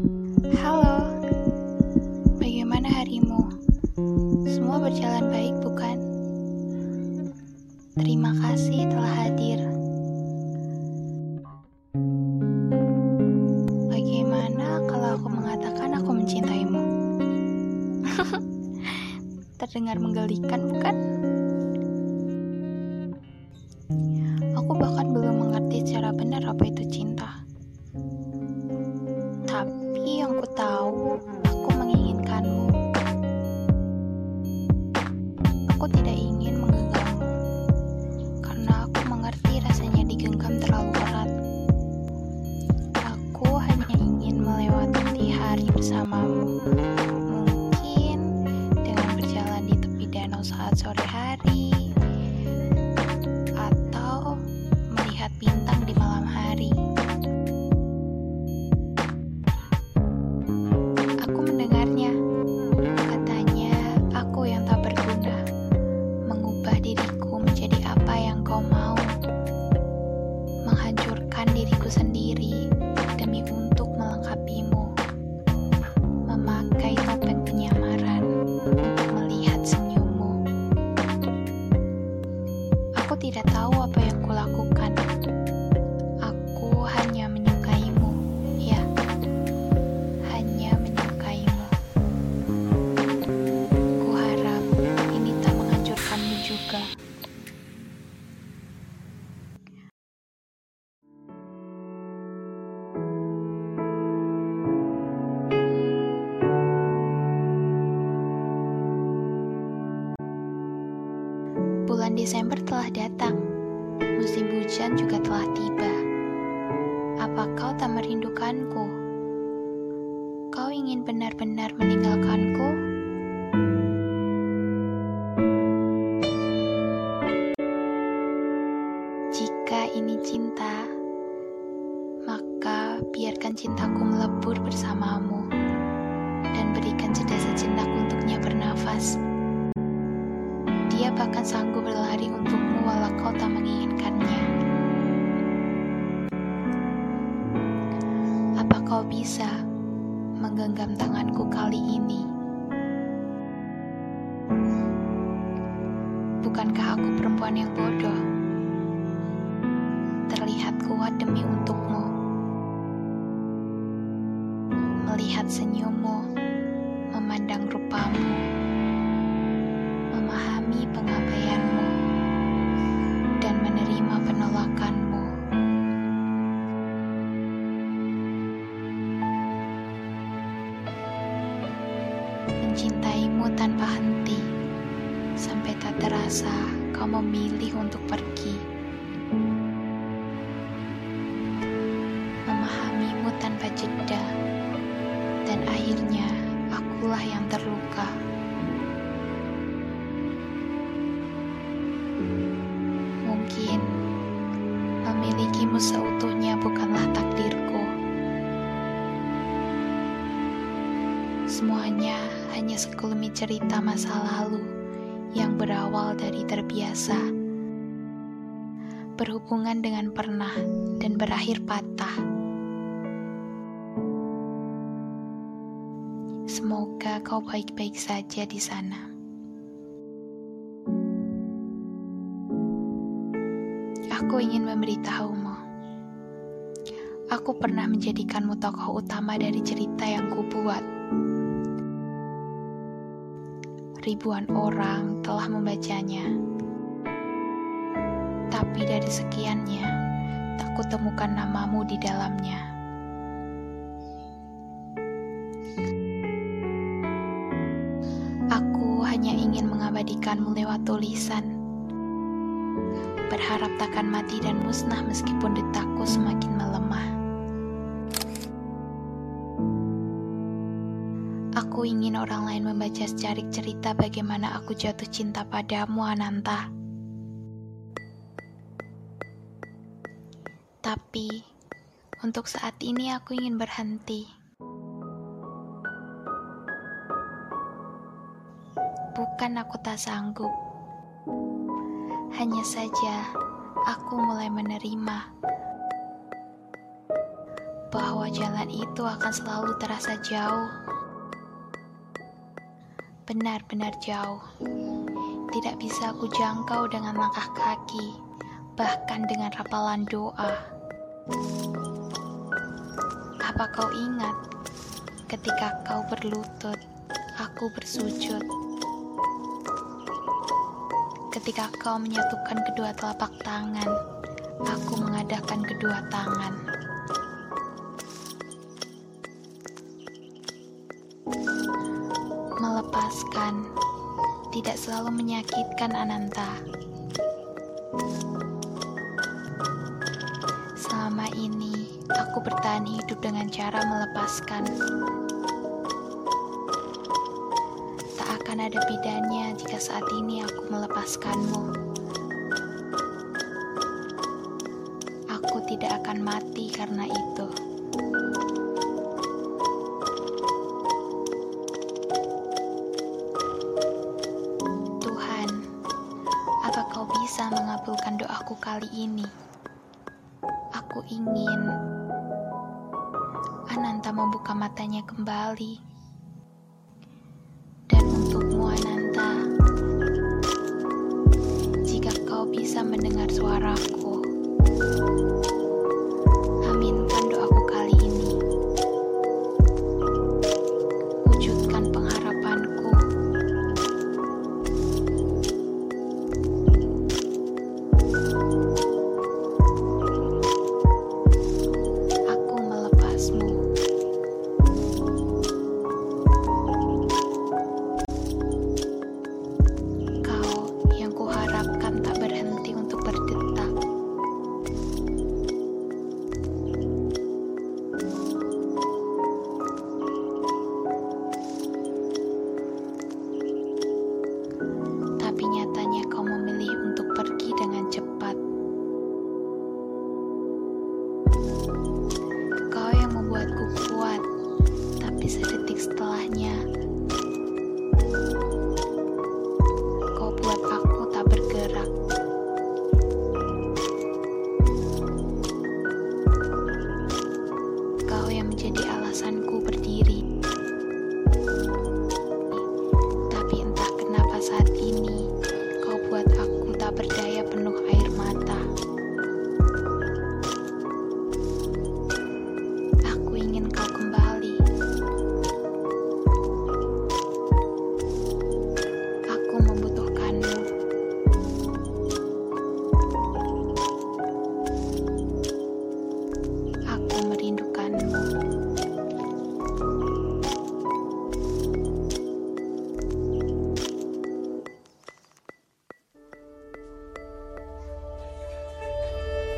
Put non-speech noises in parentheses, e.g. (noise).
Halo, bagaimana harimu? Semua berjalan baik, bukan? Terima kasih telah hadir. Bagaimana kalau aku mengatakan aku mencintaimu? (laughs) Terdengar menggelikan, bukan? Desember telah datang. Musim hujan juga telah tiba. Apa kau tak merindukanku? Kau ingin benar-benar meninggalkanku? Jika ini cinta, maka biarkan cintaku melebur bersamamu dan berikan jeda sejenak untuknya bernafas. Dia bahkan sanggup menggenggam tanganku kali ini? Bukankah aku perempuan yang bodoh? Terlihat kuat demi untukmu. Melihat senyummu, memandang rupamu, Mencintaimu tanpa henti, sampai tak terasa kau memilih untuk pergi. Memahamimu tanpa jeda, dan akhirnya akulah yang terluka. Mungkin memilikimu seutuhnya Semuanya hanya sekelumit cerita masa lalu yang berawal dari terbiasa. Berhubungan dengan pernah dan berakhir patah. Semoga kau baik-baik saja di sana. Aku ingin memberitahumu. Aku pernah menjadikanmu tokoh utama dari cerita yang kubuat. Ribuan orang telah membacanya. Tapi dari sekiannya, tak kutemukan namamu di dalamnya. Aku hanya ingin mengabadikanmu lewat tulisan berharap takkan mati dan musnah meskipun detakku semakin melemah. Aku ingin orang lain membaca secarik cerita bagaimana aku jatuh cinta padamu, Ananta. Tapi, untuk saat ini aku ingin berhenti. Bukan aku tak sanggup. Hanya saja aku mulai menerima bahwa jalan itu akan selalu terasa jauh. Benar-benar jauh. Tidak bisa aku jangkau dengan langkah kaki, bahkan dengan rapalan doa. Apa kau ingat ketika kau berlutut, aku bersujud? Ketika kau menyatukan kedua telapak tangan, aku mengadahkan kedua tangan. Melepaskan tidak selalu menyakitkan Ananta. Selama ini, aku bertahan hidup dengan cara melepaskan. akan ada bedanya jika saat ini aku melepaskanmu. Aku tidak akan mati karena itu. Kau bisa mengabulkan doaku kali ini? Aku ingin Ananta membuka matanya kembali bisa mendengar suaraku. Kau